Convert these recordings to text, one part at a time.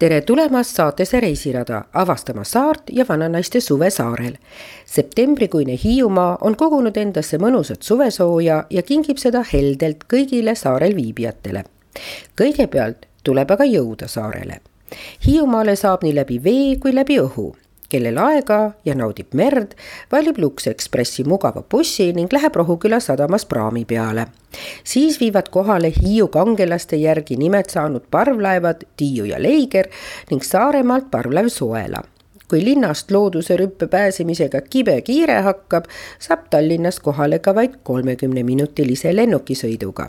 tere tulemast saatesse Reisirada, avastama saart ja vananaiste suve saarel. septembrikuine Hiiumaa on kogunud endasse mõnusat suvesooja ja kingib seda heldelt kõigile saarel viibijatele. kõigepealt tuleb aga jõuda saarele. Hiiumaale saab nii läbi vee kui läbi õhu kellel aega ja naudib merd, valib Lux Expressi mugava bussi ning läheb Rohuküla sadamas praami peale. siis viivad kohale Hiiu kangelaste järgi nimed saanud parvlaevad Tiiu ja Leiger ning Saaremaalt parvlaev Soela. Kui linnast looduse rüppe pääsemisega kibe kiire hakkab, saab Tallinnast kohale ka vaid kolmekümneminutilise lennukisõiduga.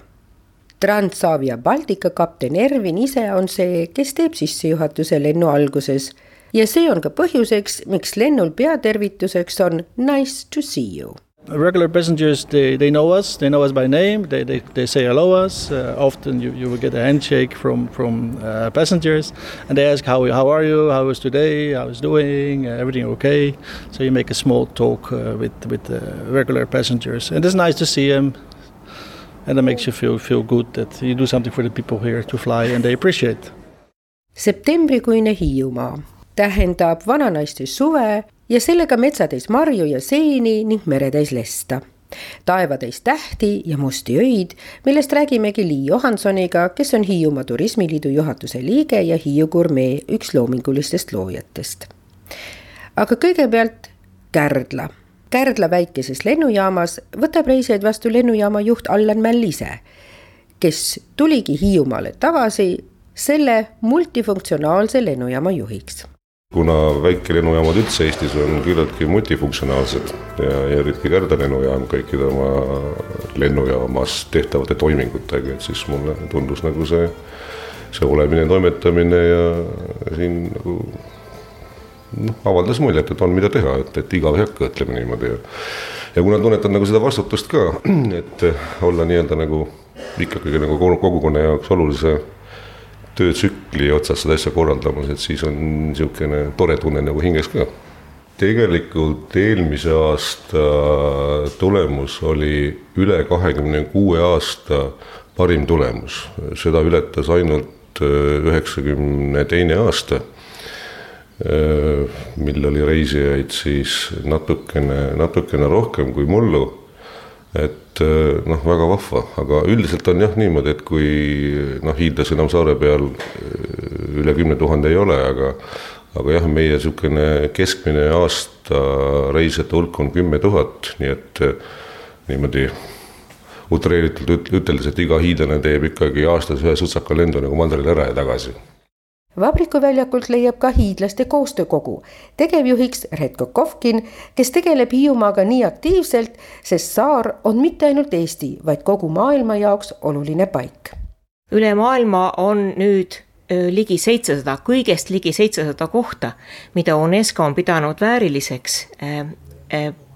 Transavia Baltica kapten Ervin ise on see, kes teeb sissejuhatuse lennu alguses ja see on ka põhjuseks, miks lennul peatervituseks on nice to see you. Regular passengers, they, they know us, they know us by name, they, they, they say hello us. Uh, often you, you will get a handshake from, from uh, passengers and they ask, how, how are you, how is today, how is doing, uh, everything okay? So you make a small talk uh, with, with regular passengers and it's nice to see them and it makes you feel, feel good that you do something for the people here to fly and they appreciate. septembrikuine Hiiumaa tähendab vananaiste suve ja sellega metsatäis marju ja seeni ning meretäis lesta. taevatäis tähti ja musti öid, millest räägimegi Lii Johansoniga, kes on Hiiumaa Turismiliidu juhatuse liige ja Hiiu gurmee üks loomingulistest loojatest. aga kõigepealt Kärdla. Kärdla väikeses lennujaamas võtab reisijaid vastu lennujaama juht Allan Mäll ise, kes tuligi Hiiumaale tagasi selle multifunktsionaalse lennujaama juhiks kuna väikelennujaamad üldse Eestis on küllaltki multifunktsionaalsed ja eriti Kärda lennujaam kõikide oma lennujaamas tehtavate toimingutega, et siis mulle tundus nagu see, see olemine, toimetamine ja siin nagu noh, avaldas muljet, et on, mida teha, et, et igav ei hakka, ütleme niimoodi ja ja kuna tunnetan nagu seda vastutust ka, et olla nii-öelda nagu ikkagi nagu kogukonna jaoks olulise töötsükli otsas seda asja korraldamas, et siis on niisugune tore tunne nagu hinges ka. tegelikult eelmise aasta tulemus oli üle kahekümne kuue aasta parim tulemus, seda ületas ainult äh, üheksakümne teine aasta äh, mil oli reisijaid siis natukene, natukene rohkem kui mullu et eh, noh, väga vahva, aga üldiselt on jah niimoodi, et kui noh, hiidlasi enam saare peal eh, üle kümne tuhande ei ole, aga aga jah, meie niisugune keskmine aasta reisijate hulk on kümme tuhat, nii et eh, niimoodi utreeritult üteldes, et iga hiidlane teeb ikkagi aastas ühe sutsaka lendu nagu mandrile ära ja tagasi vabrikuväljakult leiab ka hiidlaste koostöökogu, tegevjuhiks Redko Kovkin, kes tegeleb Hiiumaaga nii aktiivselt, sest saar on mitte ainult Eesti, vaid kogu maailma jaoks oluline paik. üle maailma on nüüd ligi seitsesada, kõigest ligi seitsesada kohta, mida UNESCO on pidanud vääriliseks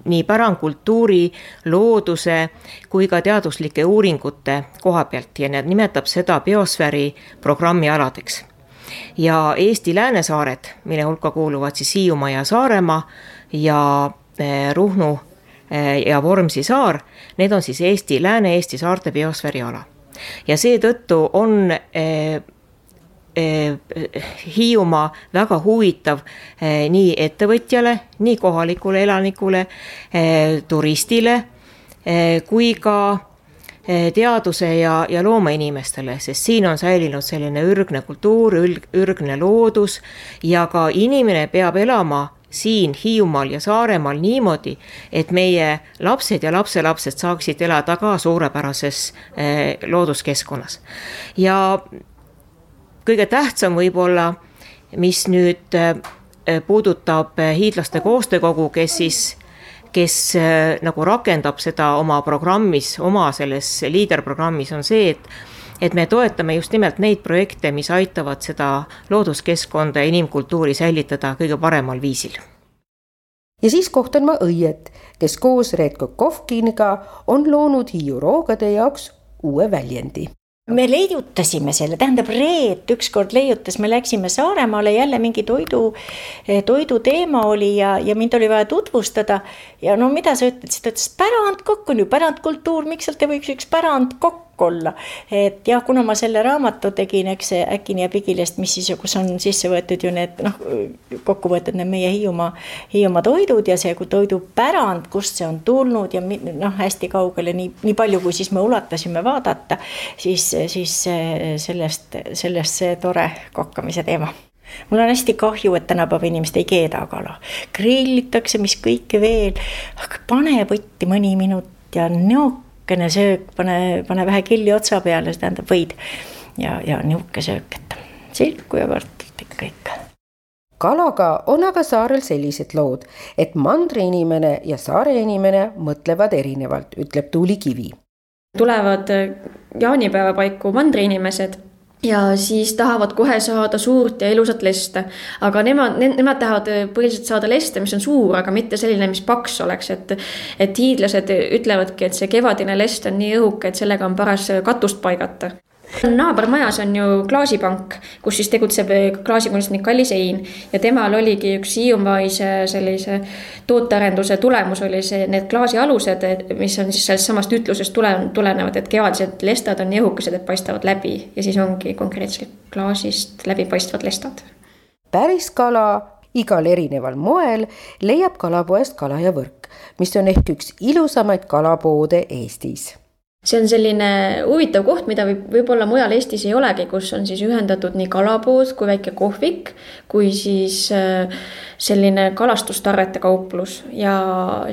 nii pärandkultuuri, looduse kui ka teaduslike uuringute koha pealt ja nimetab seda biosfääri programmi aladeks ja Eesti läänesaared, mille hulka kuuluvad siis Hiiumaa ja Saaremaa ja eh, Ruhnu eh, ja Vormsi saar, need on siis Eesti, Lääne-Eesti saarte biosfääri ala. ja seetõttu on eh, Hiiumaa väga huvitav nii ettevõtjale, nii kohalikule elanikule, turistile kui ka Eh, teaduse ja, ja loomainimestele, sest siin on säilinud selline ürgne kultuur, ürgne loodus ja ka inimene peab elama siin Hiiumaal ja Saaremaal niimoodi, et meie lapsed ja lapselapsed saaksid elada ka suurepärases eh, looduskeskkonnas. ja kõige tähtsam võib-olla, mis nüüd eh, puudutab hiidlaste koostöökogu, kes siis kes äh, nagu rakendab seda oma programmis, oma selles liiderprogrammis, on see, et et me toetame just nimelt neid projekte, mis aitavad seda looduskeskkonda ja inimkultuuri säilitada kõige paremal viisil. ja siis kohtan ma õiet, kes koos Reet Kokovkiniga on loonud Hiiu roogade jaoks uue väljendi me leiutasime selle, tähendab Reet ükskord leiutas, me läksime Saaremaale jälle mingi toidu, eh, toiduteema oli ja, ja mind oli vaja tutvustada. ja no mida sa ütlesid, ta ütles pärandkokk on ju pärandkultuur, miks sealt ei võiks üks pärandkokk olla. et jah, kuna ma selle raamatu tegin, eks see Äkini ja Pigilest, mis siis, kus on sisse võetud ju need noh, kokku võetud need meie Hiiumaa, Hiiumaa toidud ja see toidupärand, kust see on tulnud ja noh, hästi kaugele, nii, nii palju, kui siis me ulatasime vaadata, siis, siis sellest, sellest see tore kokkamise teema mul on hästi kahju, et tänapäeva inimesed ei keeda kala. grillitakse, mis kõike veel, aga pane võtti mõni minut ja näo nihukene söök, pane, pane vähe killi otsa peale, see tähendab võid. ja, ja nihuke söök, et silku ja kartulit ikka, ikka kalaga on aga saarel sellised lood, et mandriinimene ja saare inimene mõtlevad erinevalt, ütleb Tuuli Kivi. tulevad jaanipäeva paiku mandriinimesed ja siis tahavad kohe saada suurt ja ilusat leste. aga nemad ne,, nemad tahavad põhiliselt saada leste, mis on suur, aga mitte selline, mis paks oleks, et. et hiidlased ütlevadki, et see kevadine lest on nii õhuke, et sellega on paras katust paigata naabermajas on ju klaasipank, kus siis tegutseb klaasikunstnik Kalli Sein ja temal oligi üks hiiumaise sellise tootearenduse tulemus oli see, need klaasialused, mis on siis sellest samast ütlusest tule, tulenevad, et kevadised lestad on nii õhukesed, et paistavad läbi. Ja siis ongi konkreetselt klaasist läbipaistvad lestad. päris kala igal erineval moel leiab kalapoest Kala ja Võrk, mis on ehk üks ilusamaid kalapoode Eestis see on selline huvitav koht, mida võib, võib-olla mujal Eestis ei olegi, kus on siis ühendatud nii kalapood kui väike kohvik, kui siis äh, selline kalastustarrete kauplus ja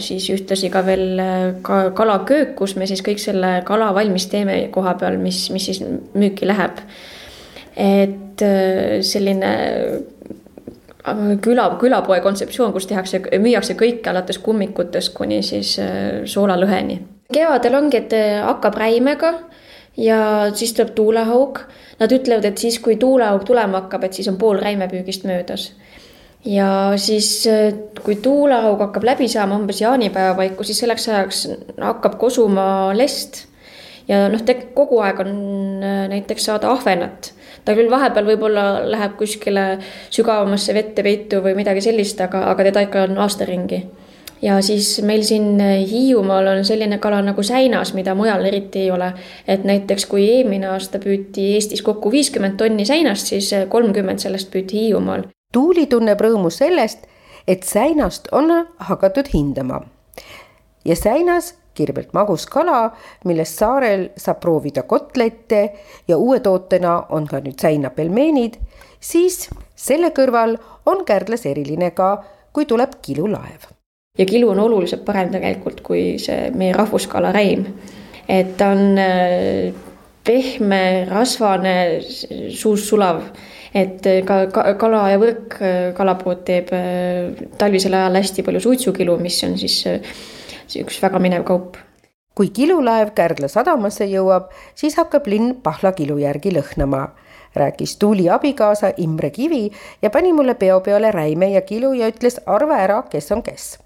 siis ühtlasi ka veel äh, ka kalaköök, kus me siis kõik selle kala valmis teeme koha peal, mis, mis siis müüki läheb. et äh, selline küla, külapoe kontseptsioon, kus tehakse, müüakse kõike alates kummikutest kuni siis soolalõheni kevadel ongi, et äh, hakkab räimega ja siis tuleb tuulehaug. Nad ütlevad, et siis, kui tuulehaug tulema hakkab, et siis on pool räimepüügist möödas. ja siis, äh, kui tuulehaug hakkab läbi saama umbes jaanipäeva paiku, siis selleks ajaks hakkab kosuma lest. ja noh, kogu aeg on äh, näiteks saada ahvenat ta küll vahepeal võib-olla läheb kuskile sügavamasse vette peitu või midagi sellist, aga, aga teda ikka on aastaringi ja siis meil siin Hiiumaal on selline kala nagu säinas, mida mujal eriti ei ole. et näiteks kui eelmine aasta püüti Eestis kokku viiskümmend tonni säinast, siis kolmkümmend sellest püüti Hiiumaal. Tuuli tunneb rõõmu sellest, et säinast on hakatud hindama. ja säinas kirvelt magus kala, millest saarel saab proovida kotlette ja uue tootena on ka nüüd säinapelmeenid, siis selle kõrval on Kärdlas eriline ka, kui tuleb kilulaev ja kilu on oluliselt parem tegelikult kui see meie rahvuskala räim. et ta on äh, pehme, rasvane, suus sulav, et äh, ka, ka kala ja võrk äh, kalapood teeb talvisel ajal hästi palju suitsukilu, mis on siis üks väga minev kaup. Kui kilulaev Kärdla sadamasse jõuab, siis hakkab linn Pahla kilu järgi lõhnama, rääkis Tuuli abikaasa Imre Kivi ja pani mulle peo peale räime ja kilu ja ütles arva ära, kes on kes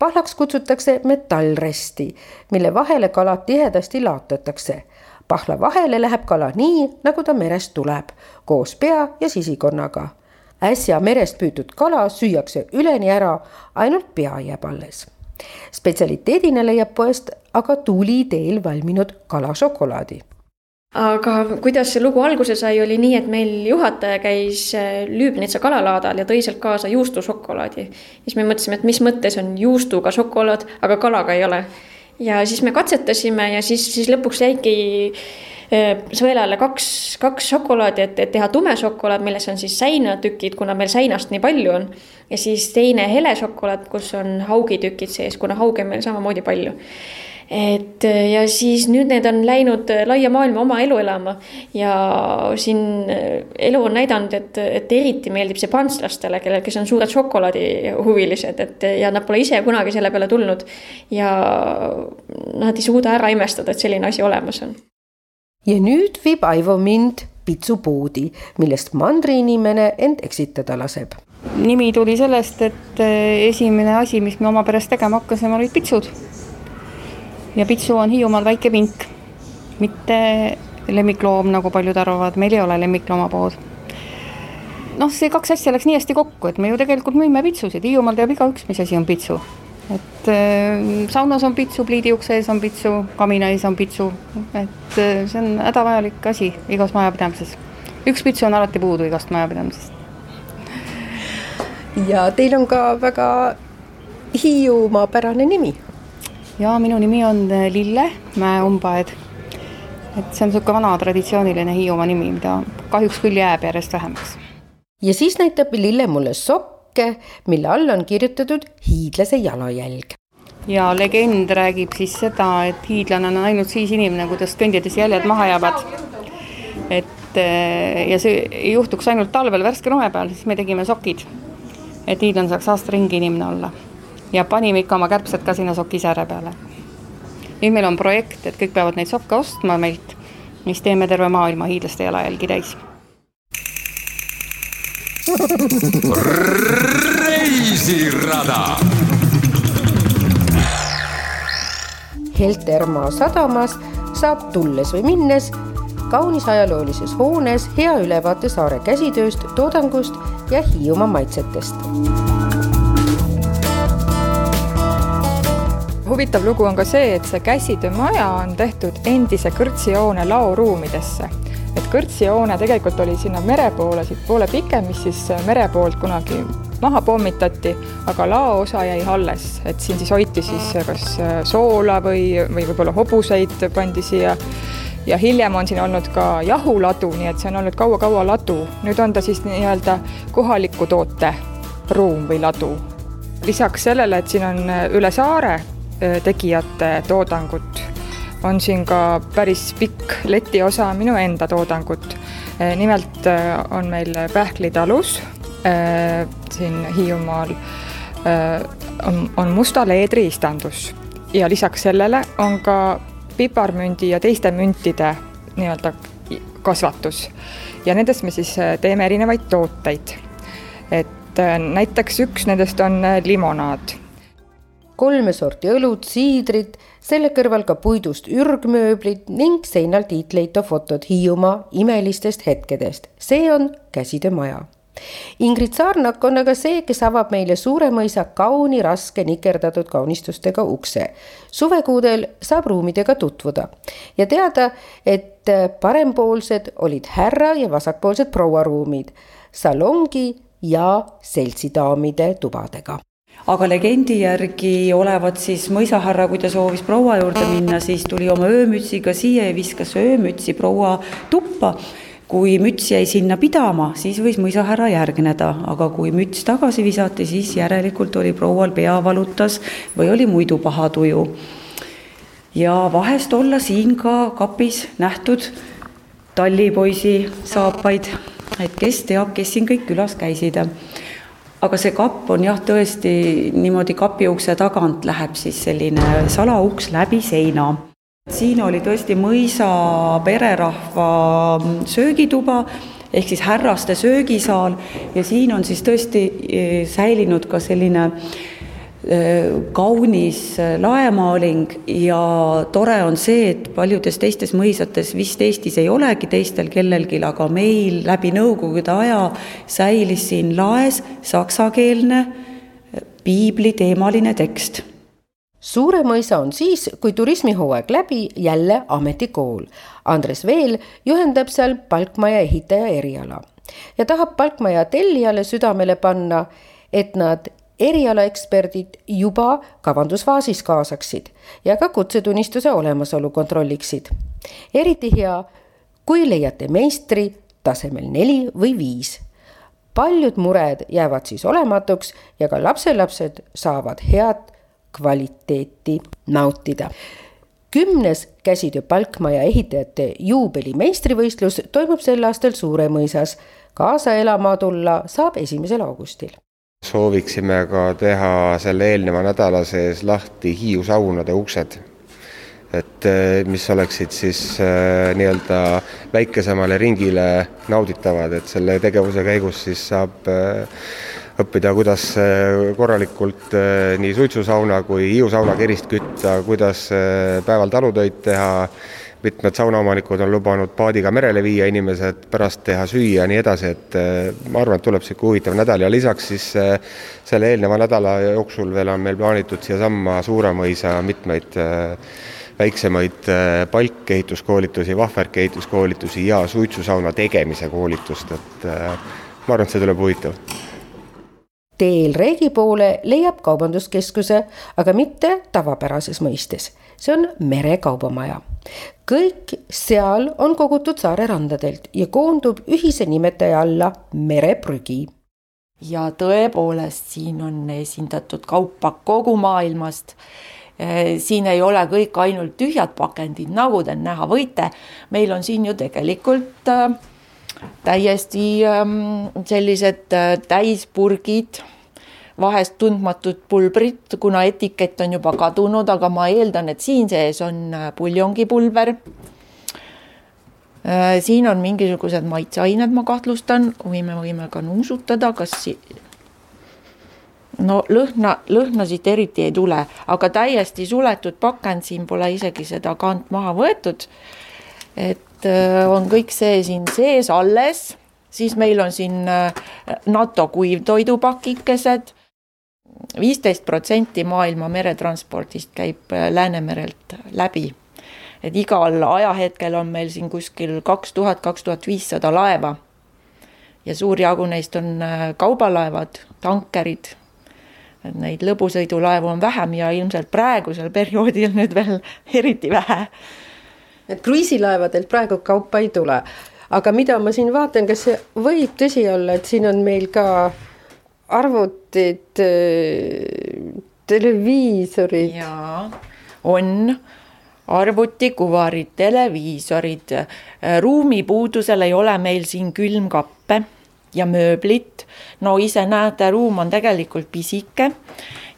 pahlaks kutsutakse metallresti, mille vahele kalad tihedasti laotatakse. pahla vahele läheb kala nii, nagu ta merest tuleb, koos pea ja sisikonnaga. äsja merest püütud kala süüakse üleni ära, ainult pea jääb alles. spetsialiteedina leiab poest aga tuuli teel valminud kalašokolaadi aga kuidas see lugu alguse sai, oli nii, et meil juhataja käis äh, Lüübnitsa kalalaadal ja tõi sealt kaasa juustušokolaadi. siis me mõtlesime, et mis mõttes on juustuga šokolaad, aga kalaga ei ole. ja siis me katsetasime ja siis, siis lõpuks jäigi äh, sõelale kaks, kaks šokolaadi, et, et teha tume šokolaad, milles on siis säinatükid, kuna meil säinast nii palju on. ja siis teine hele šokolaad, kus on haugitükid sees, kuna hauge on meil samamoodi palju et äh, ja siis nüüd need on läinud äh, laia maailma oma elu elama ja siin äh, elu on näidanud, et, et eriti meeldib see prantslastele, kellel, kes on suured šokolaadihuvilised, et ja nad pole ise kunagi selle peale tulnud. ja nad ei suuda ära imestada, et selline asi olemas on. ja nüüd viib Aivo mind pitsupoodi, millest mandriinimene end eksitada laseb nimi tuli sellest, et esimene asi, mis me oma peres tegema hakkasime, olid pitsud ja Pitsu on Hiiumaal väike pink. mitte lemmikloom, nagu paljud arvavad, meil ei ole lemmikloomapood. noh, see kaks asja läks nii hästi kokku, et me ju tegelikult müüme pitsusid, Hiiumaal teab igaüks, mis asi on pitsu. et äh, saunas on pitsu, pliidiukse ees on pitsu, kamina ees on pitsu, et äh, see on hädavajalik asi igas majapidamises. üks pitsu on alati puudu igast majapidamisest. ja teil on ka väga Hiiumaapärane nimi. Ja minu nimi on Lille Mäe-Umbaed et see on niisugune vana traditsiooniline Hiiumaa nimi, mida kahjuks küll jääb järjest vähemaks. ja siis näitab Lille mulle sokke, mille all on kirjutatud hiidlase jalajälg. ja legend räägib siis seda, et hiidlane on ainult siis inimene, kuidas kõndides jäljed maha jäävad. et eh, ja see ei juhtuks ainult talvel värske lume peal, siis me tegime sokid. et hiidlane saaks aasta ringi inimene olla. Ja panime ikka oma kärbsed ka sinna sokisääre peale nüüd meil on projekt, et kõik peavad neid sokke ostma meilt, siis teeme terve maailma hiidlaste jalajälgi täis. reisirada. Heltermaa sadamas saab tulles või minnes kaunis ajaloolises hoones hea ülevaate saare käsitööst, toodangust ja Hiiumaa maitsetest huvitav lugu on ka see, et see käsitöömaja on tehtud endise kõrtsijoone laoruumidesse. et kõrtsijoone tegelikult oli sinna mere poole, siit poole pikem, mis siis mere poolt kunagi maha pommitati, aga laoosa jäi alles, et siin siis hoiti siis kas soola või, või võib-olla hobuseid pandi siia ja hiljem on siin olnud ka jahuladu, nii et see on olnud kaua-kaua ladu. nüüd on ta siis nii-öelda kohaliku toote ruum või ladu. lisaks sellele, et siin on üle saare Äh, tegijate toodangut. on siin ka päris pikk letiosa minu enda toodangut. Nimelt on meil pähklitalus siin Hiiumaal on, on musta leedri istandus ja lisaks sellele on ka piparmündi ja teiste müntide nii-öelda kasvatus. ja nendest me siis teeme erinevaid tooteid. et näiteks üks nendest on limonaad kolme sorti õlut, siidrit, selle kõrval ka puidust ürgmööblid ning seinal tiitleitav fotod Hiiumaa imelistest hetkedest. see on käsitöömaja. Ingrid Saarnak on aga see, kes avab meile Suuremõisa kauni raske nikerdatud kaunistustega ukse. suvekuudel saab ruumidega tutvuda ja teada, et parempoolsed olid härra ja vasakpoolsed prouaruumid, salongi ja seltsidaamide tubadega aga legendi järgi olevat siis mõisahärra, kui ta soovis proua juurde minna, siis tuli oma öömütsiga siia ja viskas öömütsi proua tuppa. kui müts jäi sinna pidama, siis võis mõisahärra järgneda, aga kui müts tagasi visati, siis järelikult oli proual pea valutas või oli muidu paha tuju. ja vahest olla siin ka kapis nähtud tallipoisi saapaid, et kes teab, kes siin kõik külas käisid aga see kapp on jah, tõesti niimoodi kapiukse tagant läheb siis selline salauks läbi seina. siin oli tõesti mõisa pererahva söögituba ehk siis härraste söögisaal ja siin on siis tõesti eh, säilinud ka selline kaunis laemaaling ja tore on see, et paljudes teistes mõisates vist Eestis ei olegi teistel kellelgi, aga meil läbi Nõukogude aja säilis siin laes saksakeelne piibliteemaline tekst Suure mõisa on siis, kui turismihooaeg läbi, jälle ametikool. Andres Veel juhendab seal palkmaja ehitaja eriala ja tahab palkmaja tellijale südamele panna, et nad erialaeksperdid juba kavandusfaasis kaasaksid ja ka kutsetunnistuse olemasolu kontrolliksid. eriti hea, kui leiate meistri tasemel neli või viis. paljud mured jäävad siis olematuks ja ka lapselapsed saavad head kvaliteeti nautida kümnes käsitöö Palkmaja ehitajate juubeli meistrivõistlus toimub sel aastal Suuremõisas. kaasa elama tulla saab esimesel augustil sooviksime ka teha selle eelneva nädala sees lahti Hiiu saunade uksed. et eh, mis oleksid siis äh, nii-öelda väikesemale ringile nauditavad, et selle tegevuse käigus siis saab äh, õppida, kuidas korralikult nii suitsusauna kui Hiiu sauna kerist kütta, kuidas päeval talutöid teha, mitmed saunaomanikud on lubanud paadiga merele viia inimesed, pärast teha süüa ja nii edasi, et ma arvan, et tuleb niisugune huvitav nädal ja lisaks siis selle eelneva nädala jooksul veel on meil plaanitud siiasamma Suuremõisa mitmeid väiksemaid palkehituskoolitusi, vahverki ehituskoolitusi ja suitsusauna tegemise koolitust, et ma arvan, et see tuleb huvitav teel Reegi poole leiab kaubanduskeskuse, aga mitte tavapärases mõistes. see on Merekaubamaja. Kõik seal on kogutud saare randadelt ja koondub ühise nimetaja alla mereprügi. ja tõepoolest, siin on esindatud kaupa kogu maailmast eh, siin ei ole kõik ainult tühjad pakendid, nagu te näha võite. meil on siin ju tegelikult äh, täiesti ähm, sellised äh, täispurgid, vahest tundmatud pulbrid, kuna etikett on juba kadunud, aga ma eeldan, et siin sees on äh, puljongipulber. Äh, siin on mingisugused maitseained, ma kahtlustan, või me võime ka nuusutada, kas si no lõhna, lõhna siit eriti ei tule, aga täiesti suletud pakend, siin pole isegi seda kaant maha võetud. et äh, on kõik see siin sees alles, siis meil on siin NATO kuivtoidupakikesed. Viisteist protsenti maailma meretranspordist käib äh, Läänemerelt läbi. et igal ajahetkel on meil siin kuskil kaks tuhat, kaks tuhat viissada laeva. ja suur jagu neist on kaubalaevad, tankerid neid lõbusõidulaevu on vähem ja ilmselt praegusel perioodil nüüd veel eriti vähe et kruiisilaevadelt praegu kaupa ei tule. aga mida ma siin vaatan, kas see võib tõsi olla, et siin on meil ka arvutid, televiisorid? jaa, on arvutikuvarid, televiisorid, ruumipuudusel ei ole meil siin külmkappe ja mööblit. no ise näete, ruum on tegelikult pisike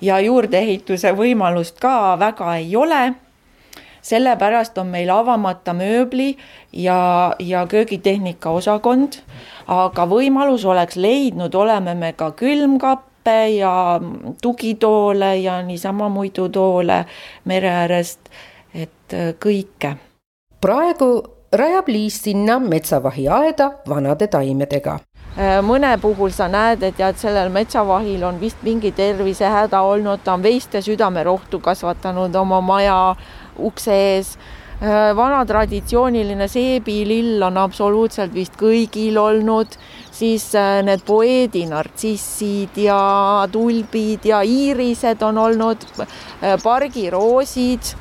ja juurdeehituse võimalust ka väga ei ole sellepärast on meil avamata mööbli ja, ja köögitehnika osakond, aga võimalus oleks leidnud, oleme me ka külmkappe ja tugitoole ja niisama muidu toole mere äärest, et äh, kõike. praegu rajab Liis sinna metsavahi aeda vanade taimedega äh, mõne puhul sa näed, et et sellel metsavahil on vist mingi tervisehäda olnud, ta on veiste südamerohtu kasvatanud oma maja ukse ees. Äh, vana traditsiooniline seebilill on absoluutselt vist kõigil olnud, siis äh, need poeedi nartsissid ja tulbid ja iirised on olnud, äh, pargiroosid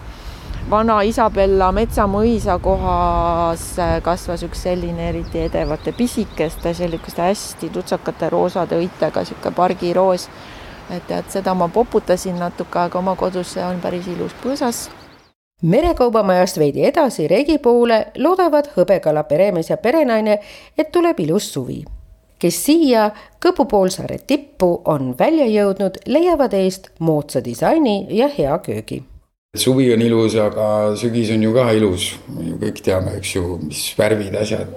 vana Isabella metsamõisa kohas kasvas üks selline eriti edevate pisikeste, selliste hästi tutsakate roosade õitega sihuke pargiroos. et tead, seda ma poputasin natuke aega oma kodus, see on päris ilus põõsas merekaubamajast veidi edasi Regi poole loodavad hõbekala peremees ja perenaine, et tuleb ilus suvi. kes siia Kõpu poolsaare tippu on välja jõudnud, leiavad eest moodsa disaini ja hea köögi. suvi on ilus, aga sügis on ju ka ilus, me ju kõik teame, eks ju, mis värvid, asjad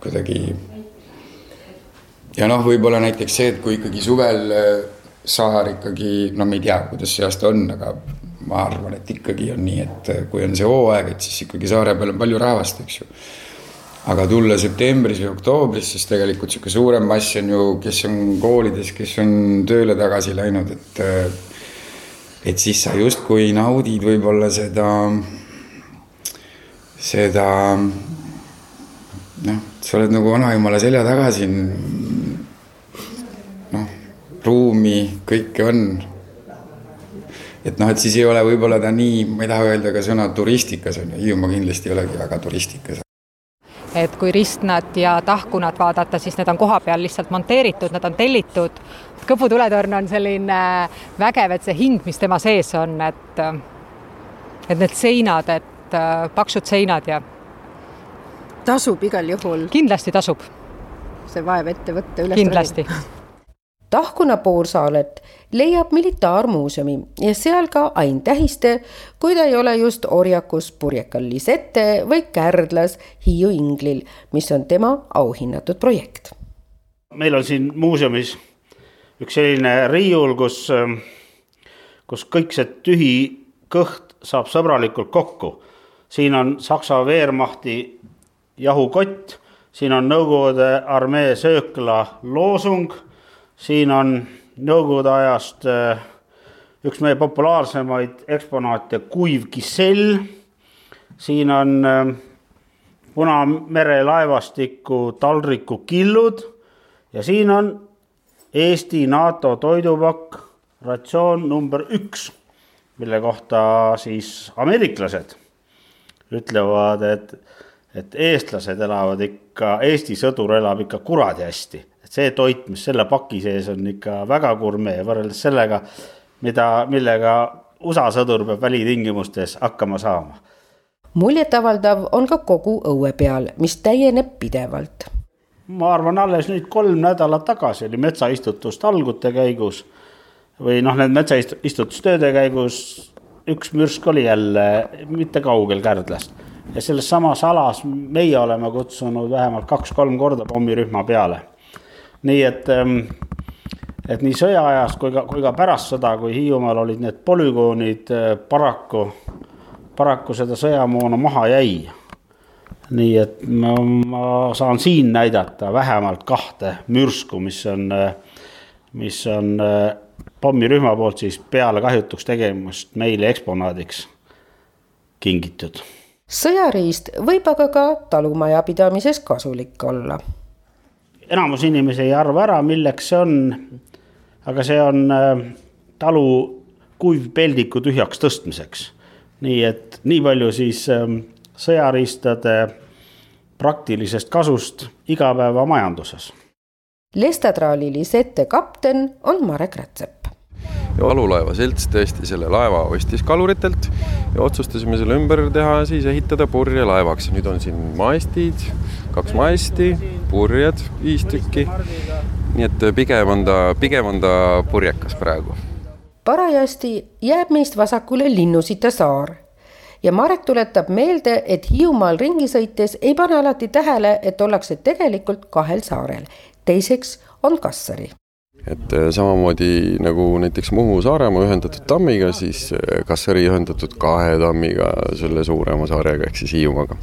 kuidagi. ja noh, võib-olla näiteks see, et kui ikkagi suvel äh, saar ikkagi, no me ei tea, kuidas see aasta on, aga ma arvan, et ikkagi on nii, et kui on see hooaeg, et siis ikkagi saare peal on palju rahvast, eks ju. aga tulla septembris või oktoobris, siis tegelikult sihuke suurem mass on ju, kes on koolides, kes on tööle tagasi läinud, et. et siis sa justkui naudid võib-olla seda, seda. noh, sa oled nagu vanaemale selja taga siin. noh, ruumi, kõike on et noh, et siis ei ole võib-olla ta nii, ma ei taha öelda ka sõna turistikas on ju, Hiiumaa kindlasti ei olegi väga turistikas. et kui ristnad ja tahkunad vaadata, siis need on kohapeal lihtsalt monteeritud, nad on tellitud. Kõpu tuletorn on selline vägev, et see hing, mis tema sees on, et et need seinad, et paksud seinad ja. tasub igal juhul. kindlasti tasub. see vaev ette võtta üles. kindlasti Tahkuna poorsaalet leiab militaarmuuseumi ja seal ka aintähiste, kui ta ei ole just orjakus purjekal Lisette või Kärdlas Hiiu Inglil, mis on tema auhinnatud projekt. meil on siin muuseumis üks selline riiul, kus, kus kõik see tühi kõht saab sõbralikult kokku. siin on Saksa Wehrmachti jahukott, siin on Nõukogude armee söökla loosung, siin on Nõukogude ajast äh, üks meie populaarsemaid eksponaate, kuiv kisell. siin on äh, Punamere laevastiku taldriku killud ja siin on Eesti NATO toidupakk, ratsioon number üks, mille kohta siis ameeriklased ütlevad, et, et eestlased elavad ikka, Eesti sõdur elab ikka kuradi hästi. See toit, mis selle paki sees on ikka väga gurmee võrreldes sellega, mida, millega USA sõdur peab välitingimustes hakkama saama. muljetavaldav on ka kogu õue peal, mis täieneb pidevalt. ma arvan, alles nüüd kolm nädalat tagasi oli metsaistutus talgute käigus või noh, need metsaistutustööde käigus üks mürsk oli jälle mitte kaugel Kärdlast ja selles samas alas meie oleme kutsunud vähemalt kaks-kolm korda pommirühma peale. Nii et, ähm, et nii sõjaajast kui ka, kui ka pärast sõda, kui Hiiumaal olid need polügoonid äh, paraku, paraku seda sõjamoona maha jäi. nii et ma, ma saan siin näidata vähemalt kahte mürsku, mis on, äh, mis on äh, pommirühma poolt siis peale kahjutuks tegemist meile eksponaadiks kingitud sõjariist võib aga ka talumajapidamises kasulik olla. Enamus inimesi ei arva ära, milleks see on. aga see on äh, talu kuivpeldiku tühjaks tõstmiseks. nii et nii palju siis ähm, sõjariistade praktilisest kasust igapäevamajanduses. Lestadraali Lisette kapten on Marek Rätsep ja Valulaeva Selts tõesti selle laeva ostis kaluritelt ja otsustasime selle ümber teha, siis ehitada purjelaevaks. nüüd on siin maestid, kaks maesti, purjed viis tükki. nii et pigem on ta, pigem on ta purjekas praegu. parajasti jääb meist vasakule Linnusita saar ja Marek tuletab meelde, et Hiiumaal ringi sõites ei pane alati tähele, et ollakse tegelikult kahel saarel. teiseks on Kassari et äh, samamoodi nagu näiteks Muhu-Saaremaa ühendatud tammiga, siis äh, Kassari ühendatud kahe tammiga selle suurema saarega ehk siis Hiiumaaga.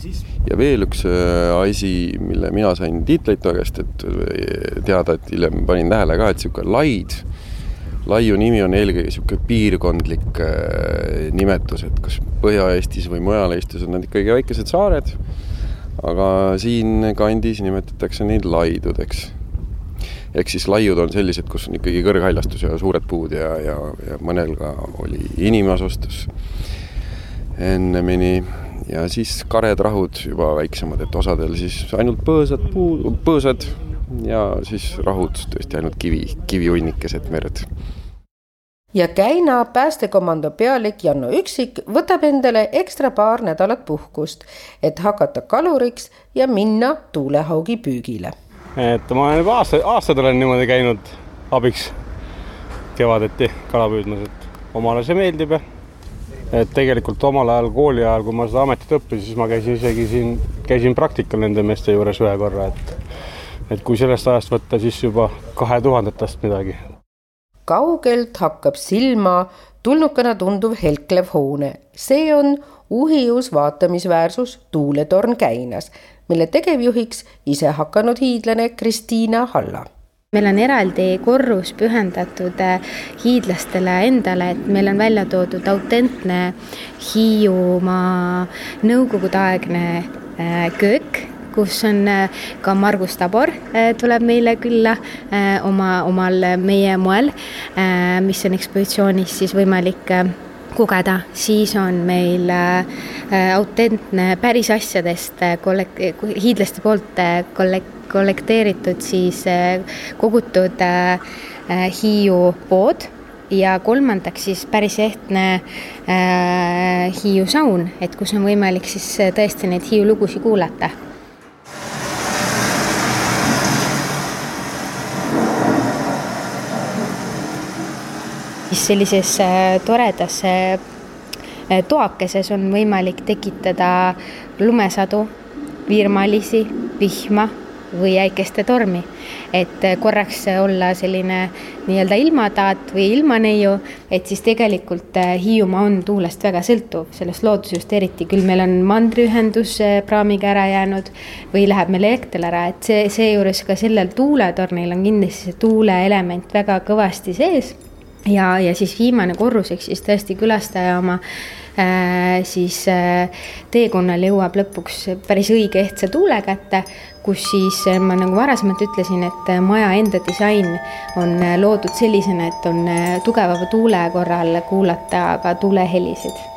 ja veel üks äh, asi, mille mina sain Tiit Leito käest, et teada, et hiljem panin tähele ka, et niisugune laid, laiu nimi on eelkõige niisugune piirkondlik nimetus, et kas Põhja-Eestis või mujal Eestis on nad ikkagi väikesed saared, aga siin kandis nimetatakse neid laidudeks ehk siis laiud on sellised, kus on ikkagi kõrghaljastus ja suured puud ja, ja, ja mõnel ka oli inimasustus ennemini. Ja siis kared rahud juba väiksemad, et osadel siis ainult põõsad puu, põõsad ja siis rahud tõesti ainult kivi, kivihunnikesed merd ja Käina päästekomando pealik Janno Üksik võtab endale ekstra paar nädalat puhkust, et hakata kaluriks ja minna tuulehaugi püügile et ma olen juba aasta, aastaid olen niimoodi käinud abiks. Kevadeti kala püüdmas, et omale see meeldib ja et tegelikult omal ajal kooli ajal, kui ma seda ametit õppisin, siis ma käisin isegi siin, käisin praktikal nende meeste juures ühe korra, et et kui sellest ajast võtta, siis juba kahe tuhandetast midagi. kaugelt hakkab silma tulnukana tunduv helklev hoone, see on uhius vaatamisväärsus tuuletorn Käinas mille tegevjuhiks ise hakanud hiidlane Kristiina Halla. Meil on eraldi korrus pühendatud äh, hiidlastele endale, et meil on välja toodud autentne Hiiumaa nõukogudeaegne äh, köök, kus on äh, ka Margus Tabor tuleb meile külla oma, omal meie moel, mis on ekspositsioonis siis võimalik kogeda, siis on meil äh, autentne päris asjadest äh, kollek-, hiidlaste poolt äh, kollek-, kollekteeritud siis kogutud Hiiu pood ja kolmandaks siis päris ehtne Hiiu saun, et kus on võimalik siis tõesti neid Hiiu lugusid kuulata siis sellises äh, toredas äh, toakeses on võimalik tekitada lumesadu, viirmalisi, vihma, või äikeste tormi. et korraks olla selline nii-öelda ilmataat või ilmaneiu, et siis tegelikult Hiiumaa on tuulest väga sõltuv, sellest loodusest eriti, küll meil on mandriühendus praamiga ära jäänud või läheb meil elekter ära, et see, seejuures ka sellel tuuletornil on kindlasti see tuuleelement väga kõvasti sees ja, ja siis viimane korrus, ehk siis tõesti külastaja oma äh, siis äh, teekonnal jõuab lõpuks päris õige ehtsa tuule kätte, kus siis äh, ma nagu varasemalt ütlesin, et äh, maja enda disain on äh, loodud sellisena, et on tugeva tuule korral kuulata ka tuulehelisid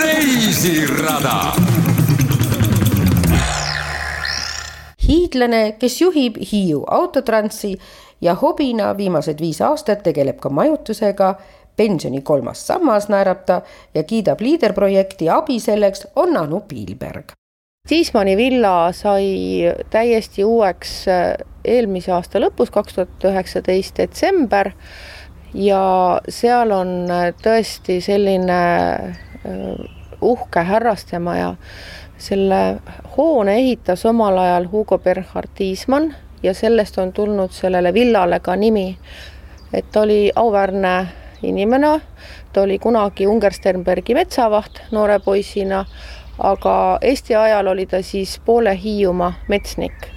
reisirada. hiidlane, kes juhib Hiiu autotransi ja hobina viimased viis aastat tegeleb ka majutusega, pensioni kolmas sammas naerab ta ja kiidab liiderprojekti abi selleks on Anu Piilberg. Tiismanni villa sai täiesti uueks äh, eelmise aasta lõpus, kaks tuhat üheksateist detsember ja seal on äh, tõesti selline äh, uhke härrastemaja. selle hoone ehitas omal ajal Hugo Berhard Tiismann ja sellest on tulnud sellele villale ka nimi. et ta oli auväärne inimene, ta oli kunagi Ungersternbergi metsavaht noore poisina, aga Eesti ajal oli ta siis poole Hiiumaa metsnik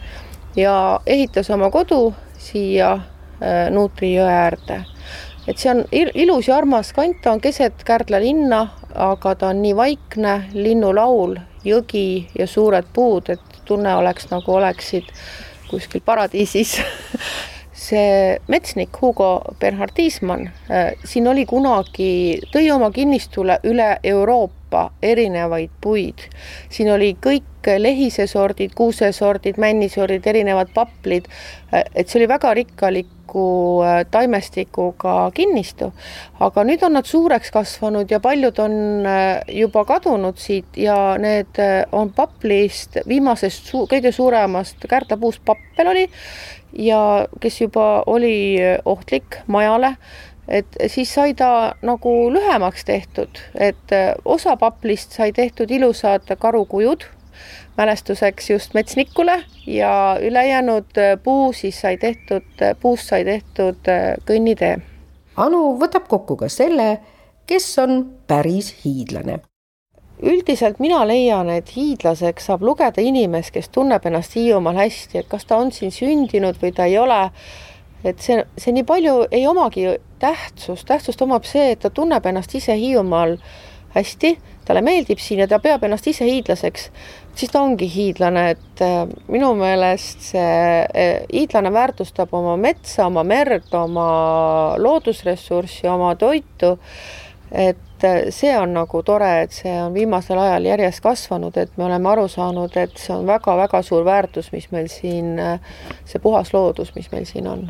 ja ehitas oma kodu siia äh, Nuutri jõe äärde et see on ilus ja armas kant, ta on keset Kärdla linna, aga ta on nii vaikne, linnulaul, jõgi ja suured puud, et tunne oleks nagu oleksid kuskil paradiisis. See metsnik Hugo Bernhard Tiismann, äh, siin oli kunagi, tõi oma kinnistule üle Euroopa erinevaid puid. siin oli kõik lehisesordid, kuusesordid, männisordid, erinevad paplid, et see oli väga rikkalik kohaliku äh, taimestikuga kinnistu, aga nüüd on nad suureks kasvanud ja paljud on äh, juba kadunud siit ja need äh, on paplist, viimasest su kõige suuremast kärdlapuust pappel oli. Ja kes juba oli ohtlik majale, et siis sai ta nagu lühemaks tehtud, et osa paplist sai tehtud ilusad karukujud mälestuseks just metsnikule ja ülejäänud äh, puu siis sai tehtud, äh, puust sai tehtud äh, kõnnitee. Anu võtab kokku ka selle, kes on päris hiidlane üldiselt mina leian, et hiidlaseks saab lugeda inimest, kes tunneb ennast Hiiumaal hästi, et kas ta on siin sündinud või ta ei ole. Et see, see nii palju ei omagi tähtsust, tähtsust omab see, et ta tunneb ennast ise Hiiumaal hästi, talle meeldib siin ja ta peab ennast ise hiidlaseks siis ta ongi hiidlane, et äh, minu meelest see äh, hiidlane väärtustab oma metsa, oma merd, oma loodusressurssi, oma toitu. et see on nagu tore, et see on viimasel ajal järjest kasvanud, et me oleme aru saanud, et see on väga-väga suur väärtus, mis meil siin, see puhas loodus, mis meil siin on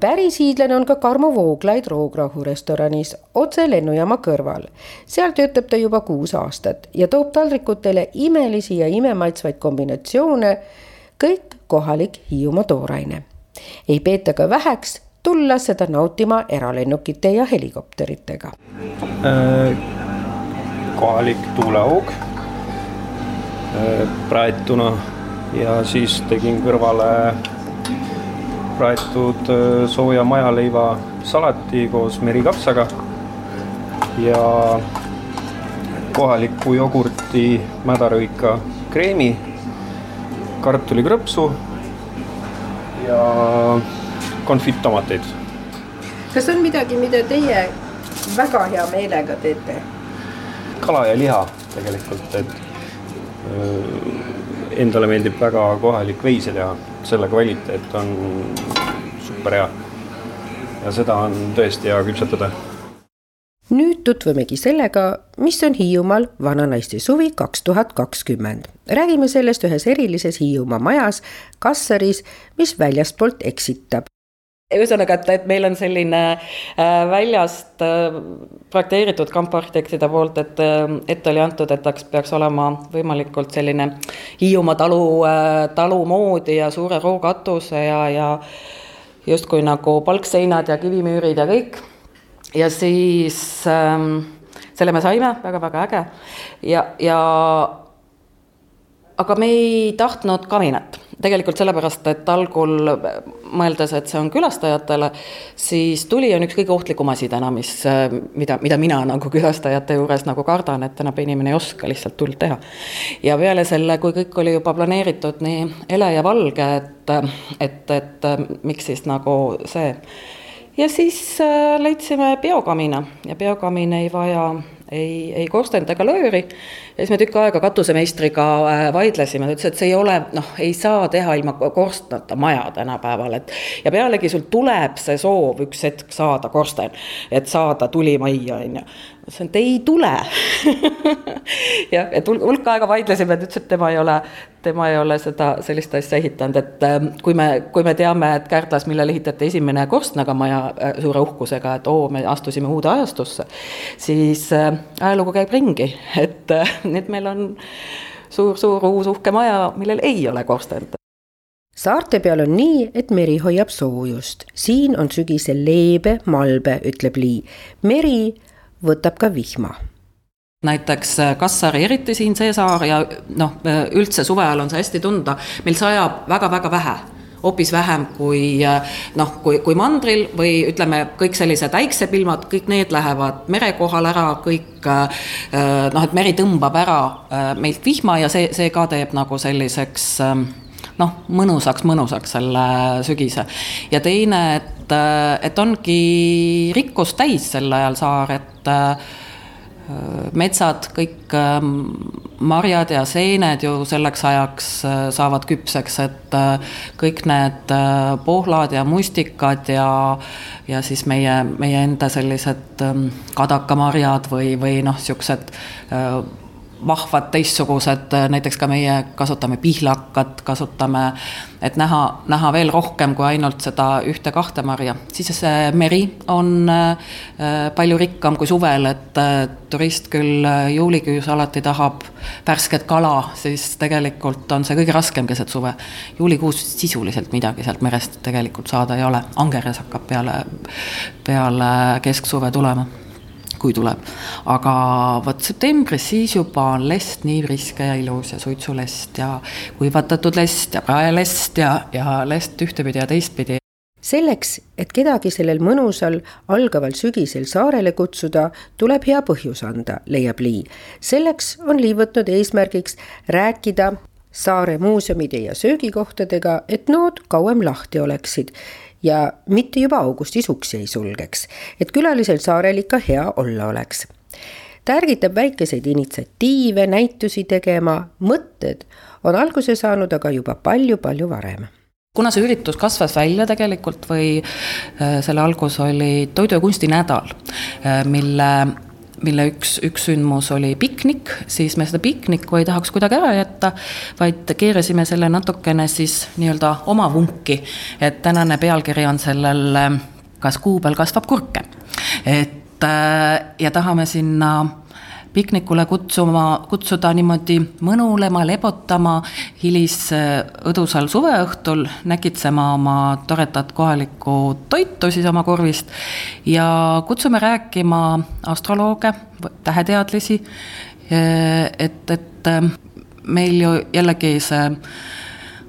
päris hiidlane on ka Karmo Vooglaid Roograhu restoranis otse lennujaama kõrval. seal töötab ta juba kuus aastat ja toob taldrikutele imelisi ja imemaitsvaid kombinatsioone, kõik kohalik Hiiumaa tooraine. ei peeta ka väheks tulla seda nautima eralennukite ja helikopteritega äh,. kohalik tuulehoog äh, praetuna ja siis tegin kõrvale praetud äh, sooja majaleiva salati koos merikapsaga ja kohaliku jogurti mädarõika kreemi, kartulikrõpsu ja konfiittomateid. kas on midagi, mida teie väga hea meelega teete? kala ja liha tegelikult, et öö, endale meeldib väga kohalik veise teha, selle kvaliteet on super hea. ja seda on tõesti hea küpsetada. nüüd tutvumegi sellega, mis on Hiiumaal vananaiste suvi kaks tuhat kakskümmend. räägime sellest ühes erilises Hiiumaa majas, Kassaris, mis väljastpoolt eksitab ühesõnaga, et, et meil on selline äh, väljast äh, projekteeritud kamparhitektide poolt, et äh, ette oli antud, et taks peaks olema võimalikult selline Hiiumaa talu talu moodi ja suure rookatuse ja, ja justkui nagu palkseinad ja kivimüürid ja kõik. ja siis ähm, selle me saime väga,, väga-väga äge ja, ja aga me ei tahtnud kaminat tegelikult sellepärast, et algul mõeldes, et see on külastajatele, siis tuli on üks kõige ohtlikum asi täna, mis, mida, mida mina nagu külastajate juures nagu kardan, et tänapäeva inimene ei oska lihtsalt tuld teha. ja peale selle, kui kõik oli juba planeeritud nii ele ja valge, et, et, et miks siis nagu see. ja siis äh, leidsime biokamina ja biokamin ei vaja ei, ei korstend ega lööri. ja siis me tükk aega katusemeistriga äh, vaidlesime, ta ütles, et see ei ole, noh, ei saa teha ilma korstnata maja tänapäeval, et. ja pealegi sul tuleb see soov üks hetk saada korsten, et saada tuli majja, on ju ütlesin, et ei tule. Jah, et hulk aega vaidlesime, ta ütles, et tema ei ole, tema ei ole seda, sellist asja ehitanud, et ähm, kui me, kui me teame, et Kärdlas, millal ehitati esimene korstnaga maja äh, suure uhkusega, et oo, me astusime uude ajastusse, siis äh, ajalugu käib ringi, et äh, nüüd meil on suur-suur uus uhke maja, millel ei ole korstent saarte peal on nii, et meri hoiab soojust, siin on sügisel leebe, malbe, ütleb Lii. meri võtab ka vihma. Näiteks äh, Kassari, eriti siin see saar ja noh, äh, üldse suve ajal on see hästi tunda, meil sajab väga-väga vähe. Hoopis vähem kui äh, noh, kui, kui mandril või ütleme, kõik sellised äiksepilmad, kõik need lähevad mere kohal ära, kõik noh, et meri tõmbab ära meilt vihma ja see, see ka teeb nagu selliseks ähm, noh, mõnusaks, mõnusaks selle sügise. ja teine, et, et ongi rikkust täis sel ajal saar, et äh, metsad, kõik ähm, marjad ja seened ju selleks ajaks äh, saavad küpseks, et äh, kõik need pohlad ja mustikad ja, ja siis meie, meie enda sellised ähm, kadakamarjad või, või noh, siuksed vahvad teistsugused, näiteks ka meie kasutame pihlakat, kasutame, et näha, näha veel rohkem kui ainult seda ühte-kahte marja. siis see meri on äh, palju rikkam kui suvel, et äh, turist küll äh, juulikuus alati tahab värsket kala, siis tegelikult on see kõige raskem keset suve. juulikuus sisuliselt midagi sealt merest tegelikult saada ei ole, angeres hakkab peale, peale kesksuve tulema kui tuleb. aga vot septembris, siis juba on lest nii priske ja ilus ja suitsulest ja kuivatatud lest ja praelest ja, ja lest ühtepidi ja teistpidi selleks, et kedagi sellel mõnusal algaval sügisel saarele kutsuda, tuleb hea põhjus anda, leiab Lii. selleks on Lii võtnud eesmärgiks rääkida saare muuseumide ja söögikohtadega, et nood kauem lahti oleksid ja mitte juba augustis uksi ei sulgeks, et külalisel saarel ikka hea olla oleks. ta ärgitab väikeseid initsiatiive, näitusi tegema, mõtted on alguse saanud aga juba palju-palju varem kuna see üritus kasvas välja tegelikult või äh, selle algus oli toidu ja kunsti nädal, äh, mille mille üks, üks sündmus oli piknik, siis me seda piknikku ei tahaks kuidagi ära jätta, vaid keerasime selle natukene siis nii-öelda oma vunki, et tänane pealkiri on sellel Kas kuu peal kasvab kurke? et ja tahame sinna piknikule kutsuma, kutsuda niimoodi mõnulema, lebotama hilisõdusal suveõhtul, näkitsema oma toredat kohalikku toitu siis oma korvist ja kutsume rääkima astrolooge, täheteadlasi, et, et meil ju jällegi see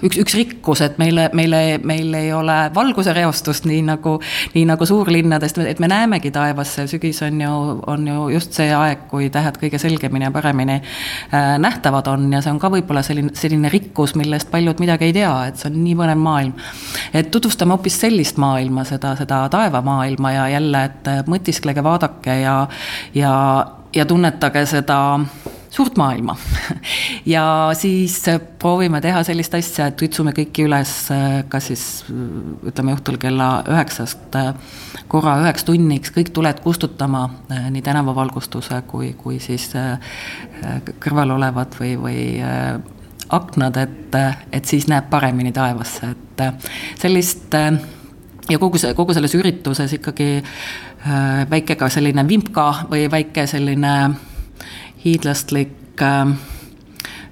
üks, üks rikkus, et meile, meile, meil ei ole valgusereostust, nii nagu, nii nagu suurlinnadest, et me näemegi taevasse, sügis on ju, on ju just see aeg, kui tähed kõige selgemini ja paremini äh, nähtavad on ja see on ka võib-olla selline, selline rikkus, millest paljud midagi ei tea, et see on nii põnev maailm. et tutvustame hoopis sellist maailma, seda, seda taevamaailma ja jälle, et mõtisklege, vaadake ja, ja, ja tunnetage seda suurt maailma. ja siis proovime teha sellist asja, et kutsume kõiki üles, kas siis ütleme õhtul kella üheksast korra üheks tunniks kõik tuled kustutama, nii tänavavalgustuse kui, kui siis kõrval olevad või, või aknad, et, et siis näeb paremini taevasse, et sellist ja kogu see, kogu selles ürituses ikkagi väike ka selline vimka või väike selline hiidlastlik äh,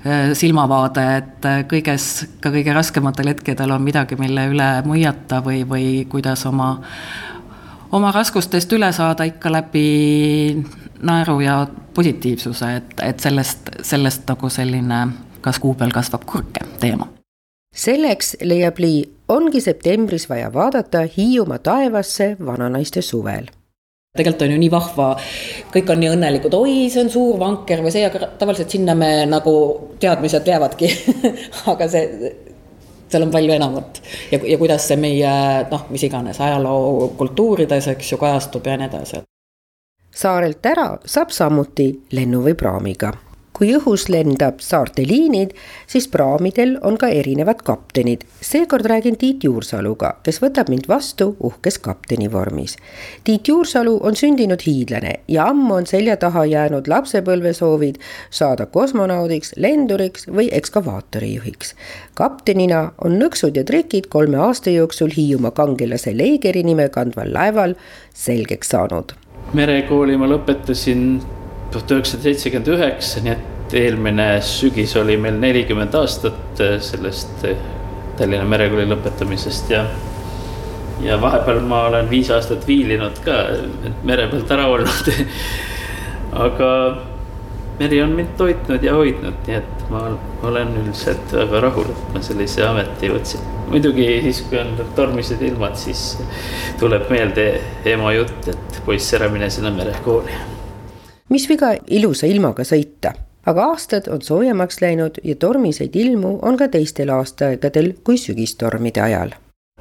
äh, silmavaade, et äh, kõiges, ka kõige raskematel hetkedel on midagi, mille üle muiata või, või kuidas oma, oma raskustest üle saada ikka läbi naeru ja positiivsuse, et, et sellest, sellest nagu selline kas kuu peal kasvab kurke teema. selleks, leiab Lee, ongi septembris vaja vaadata Hiiumaa taevasse vananaiste suvel tegelikult on ju nii vahva, kõik on nii õnnelikud, oi, see on suur vanker või see, aga tavaliselt sinna me nagu teadmised jäävadki. Aga see, seal on palju enamat. Ja, ja kuidas see meie noh, mis iganes ajaloo kultuurides, eks ju, kajastub ja nii edasi. saarelt ära saab samuti lennu või praamiga kui õhus lendab saarte liinid, siis praamidel on ka erinevad kaptenid. seekord räägin Tiit Juursaluga, kes võtab mind vastu uhkes kapteni vormis. Tiit Juursalu on sündinud hiidlane ja ammu on selja taha jäänud lapsepõlvesoovid saada kosmonaudiks, lenduriks või ekskavaatorijuhiks. kaptenina on nõksud ja trikid kolme aasta jooksul Hiiumaa kangelase Leigeri nime kandval laeval selgeks saanud merekooli ma lõpetasin tuhat üheksasada seitsekümmend üheksa, nii et eelmine sügis oli meil nelikümmend aastat äh, sellest äh, Tallinna Merekooli lõpetamisest ja. ja vahepeal ma olen viis aastat viilinud ka mere pealt ära olnud aga meri on mind toitnud ja hoidnud, nii et ma olen üldiselt väga rahul, et ma sellise ameti võtsin. muidugi siis, kui on tormised ilmad, siis tuleb meelde ema jutt, et poiss, ära mine sinna merekooli mis viga ilusa ilmaga sõita, aga aastad on soojemaks läinud ja tormiseid ilmu on ka teistel aastaaegadel kui sügistormide ajal.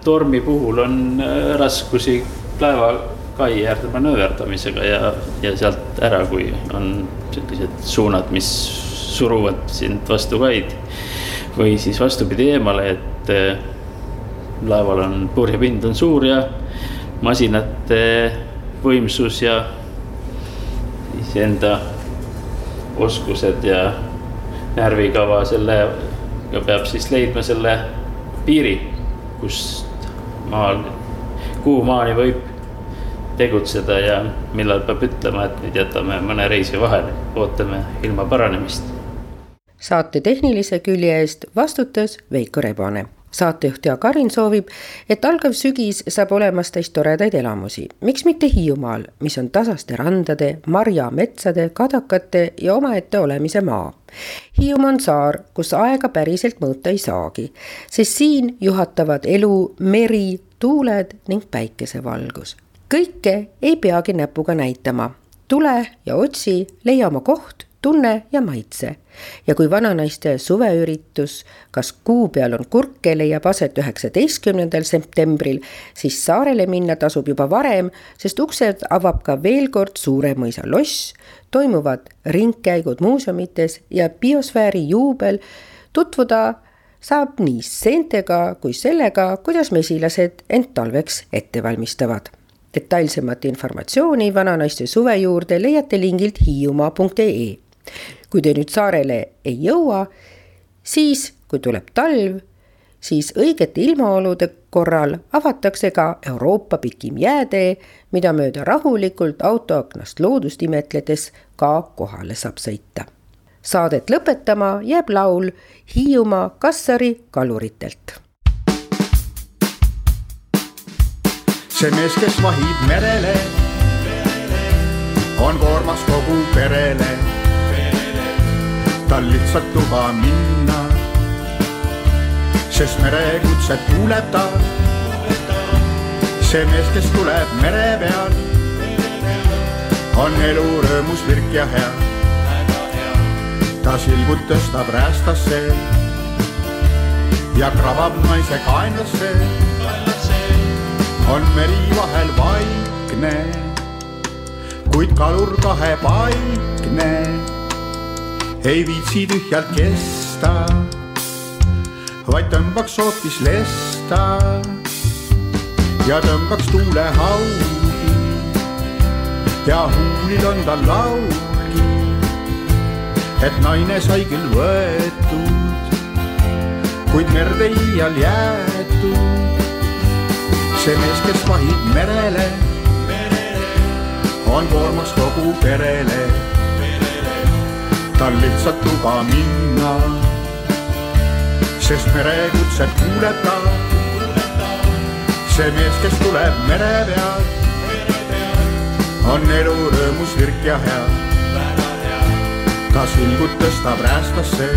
tormi puhul on äh, raskusi laeva kai äärde manööverdamisega ja, ja sealt ära, kui on sellised suunad, mis suruvad sind vastu kaid. või siis vastupidi eemale, et äh, laeval on purjepind on suur ja masinate võimsus ja iseenda oskused ja närvikava, sellega peab siis leidma selle piiri, kust maal, kuhu maani võib tegutseda ja millal peab ütlema, et nüüd jätame mõne reisi vahele, ootame ilma paranemist. saate tehnilise külje eest vastutas Veiko Rebane saatejuht Jaak Arin soovib, et algav sügis saab olemas täis toredaid elamusi. miks mitte Hiiumaal, mis on tasaste randade, marjametsade, kadakate ja omaette olemise maa. Hiiumaa on saar, kus aega päriselt mõõta ei saagi, sest siin juhatavad elu meri, tuuled ning päikesevalgus. kõike ei peagi näpuga näitama. tule ja otsi, leia oma koht tunne ja maitse. ja kui vananaiste suveüritus Kas kuu peal on kurke leiab aset üheksateistkümnendal septembril, siis saarele minna tasub juba varem, sest uksed avab ka veel kord Suure mõisa loss, toimuvad ringkäigud muuseumites ja biosfääri juubel tutvuda saab nii seentega kui sellega, kuidas mesilased end talveks ette valmistavad detailsemat informatsiooni vananaiste suve juurde leiate lingilt hiiumaa.ee. kui te nüüd saarele ei jõua, siis kui tuleb talv, siis õigete ilmaolude korral avatakse ka Euroopa pikim jäätee, mida mööda rahulikult autoaknast loodust imetledes ka kohale saab sõita. Saadet lõpetama jääb laul Hiiumaa Kassari kaluritelt see mees, kes vahib merele, on koormas kogu perele. Tal lihtsalt luba minna, sest merekutset kuuleb ta. see mees, kes tuleb mere peal, on elu rõõmus, virk ja hea. ta silgud tõstab räästasse ja krabab naise kaenlasse on meri vahel vaikne, kuid kalur kahepaikne ei viitsi tühjalt kesta, vaid tõmbaks hoopis lesta ja tõmbaks tuulehaudi ja huulil on tal laulgi, et naine sai küll võetud, kuid merde iial jäetud see mees, kes vahib merele, on koormas kogu perele. Tal lihtsalt luba minna, sest merekutset kuuleb ta. see mees, kes tuleb mere peal, on elu rõõmus, virk ja hea. ta silgud tõstab räästasse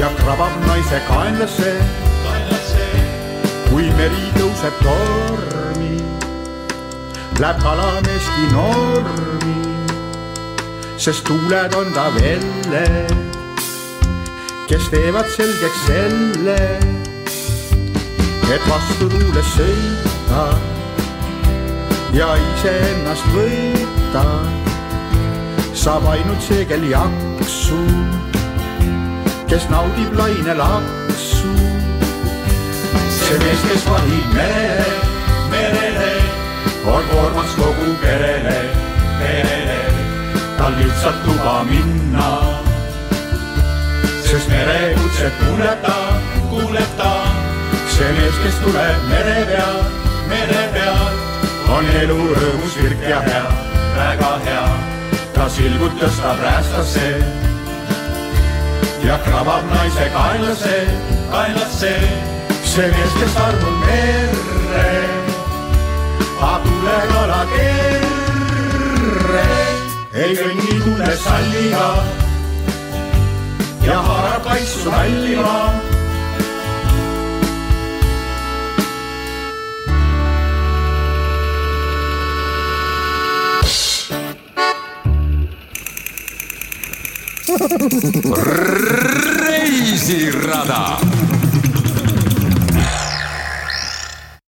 ja krabab naise kaenlasse kui meri tõuseb tormi, läheb kalameeski normi, sest tuuled on ta velle, kes teevad selgeks selle, et vastu tuules sõita ja iseennast võita saab ainult see, kel jaksu, kes naudib lainelaksu see mees, kes vahib merele, merele, on koormaks kogu perele, perele. Tal lihtsalt luba minna, sest merekutset kuuleb ta, kuuleb ta. see mees, kes tuleb mere peal, mere peal, on elu rõõmus, virk ja hea, väga hea. ta silgud tõstab räästasse ja krabab naise kaenlasse, kaenlasse see mees, kes armub merre, abulekala kerre, ei kõnni tuule salliga ja haarab kaitsu hallima reisirada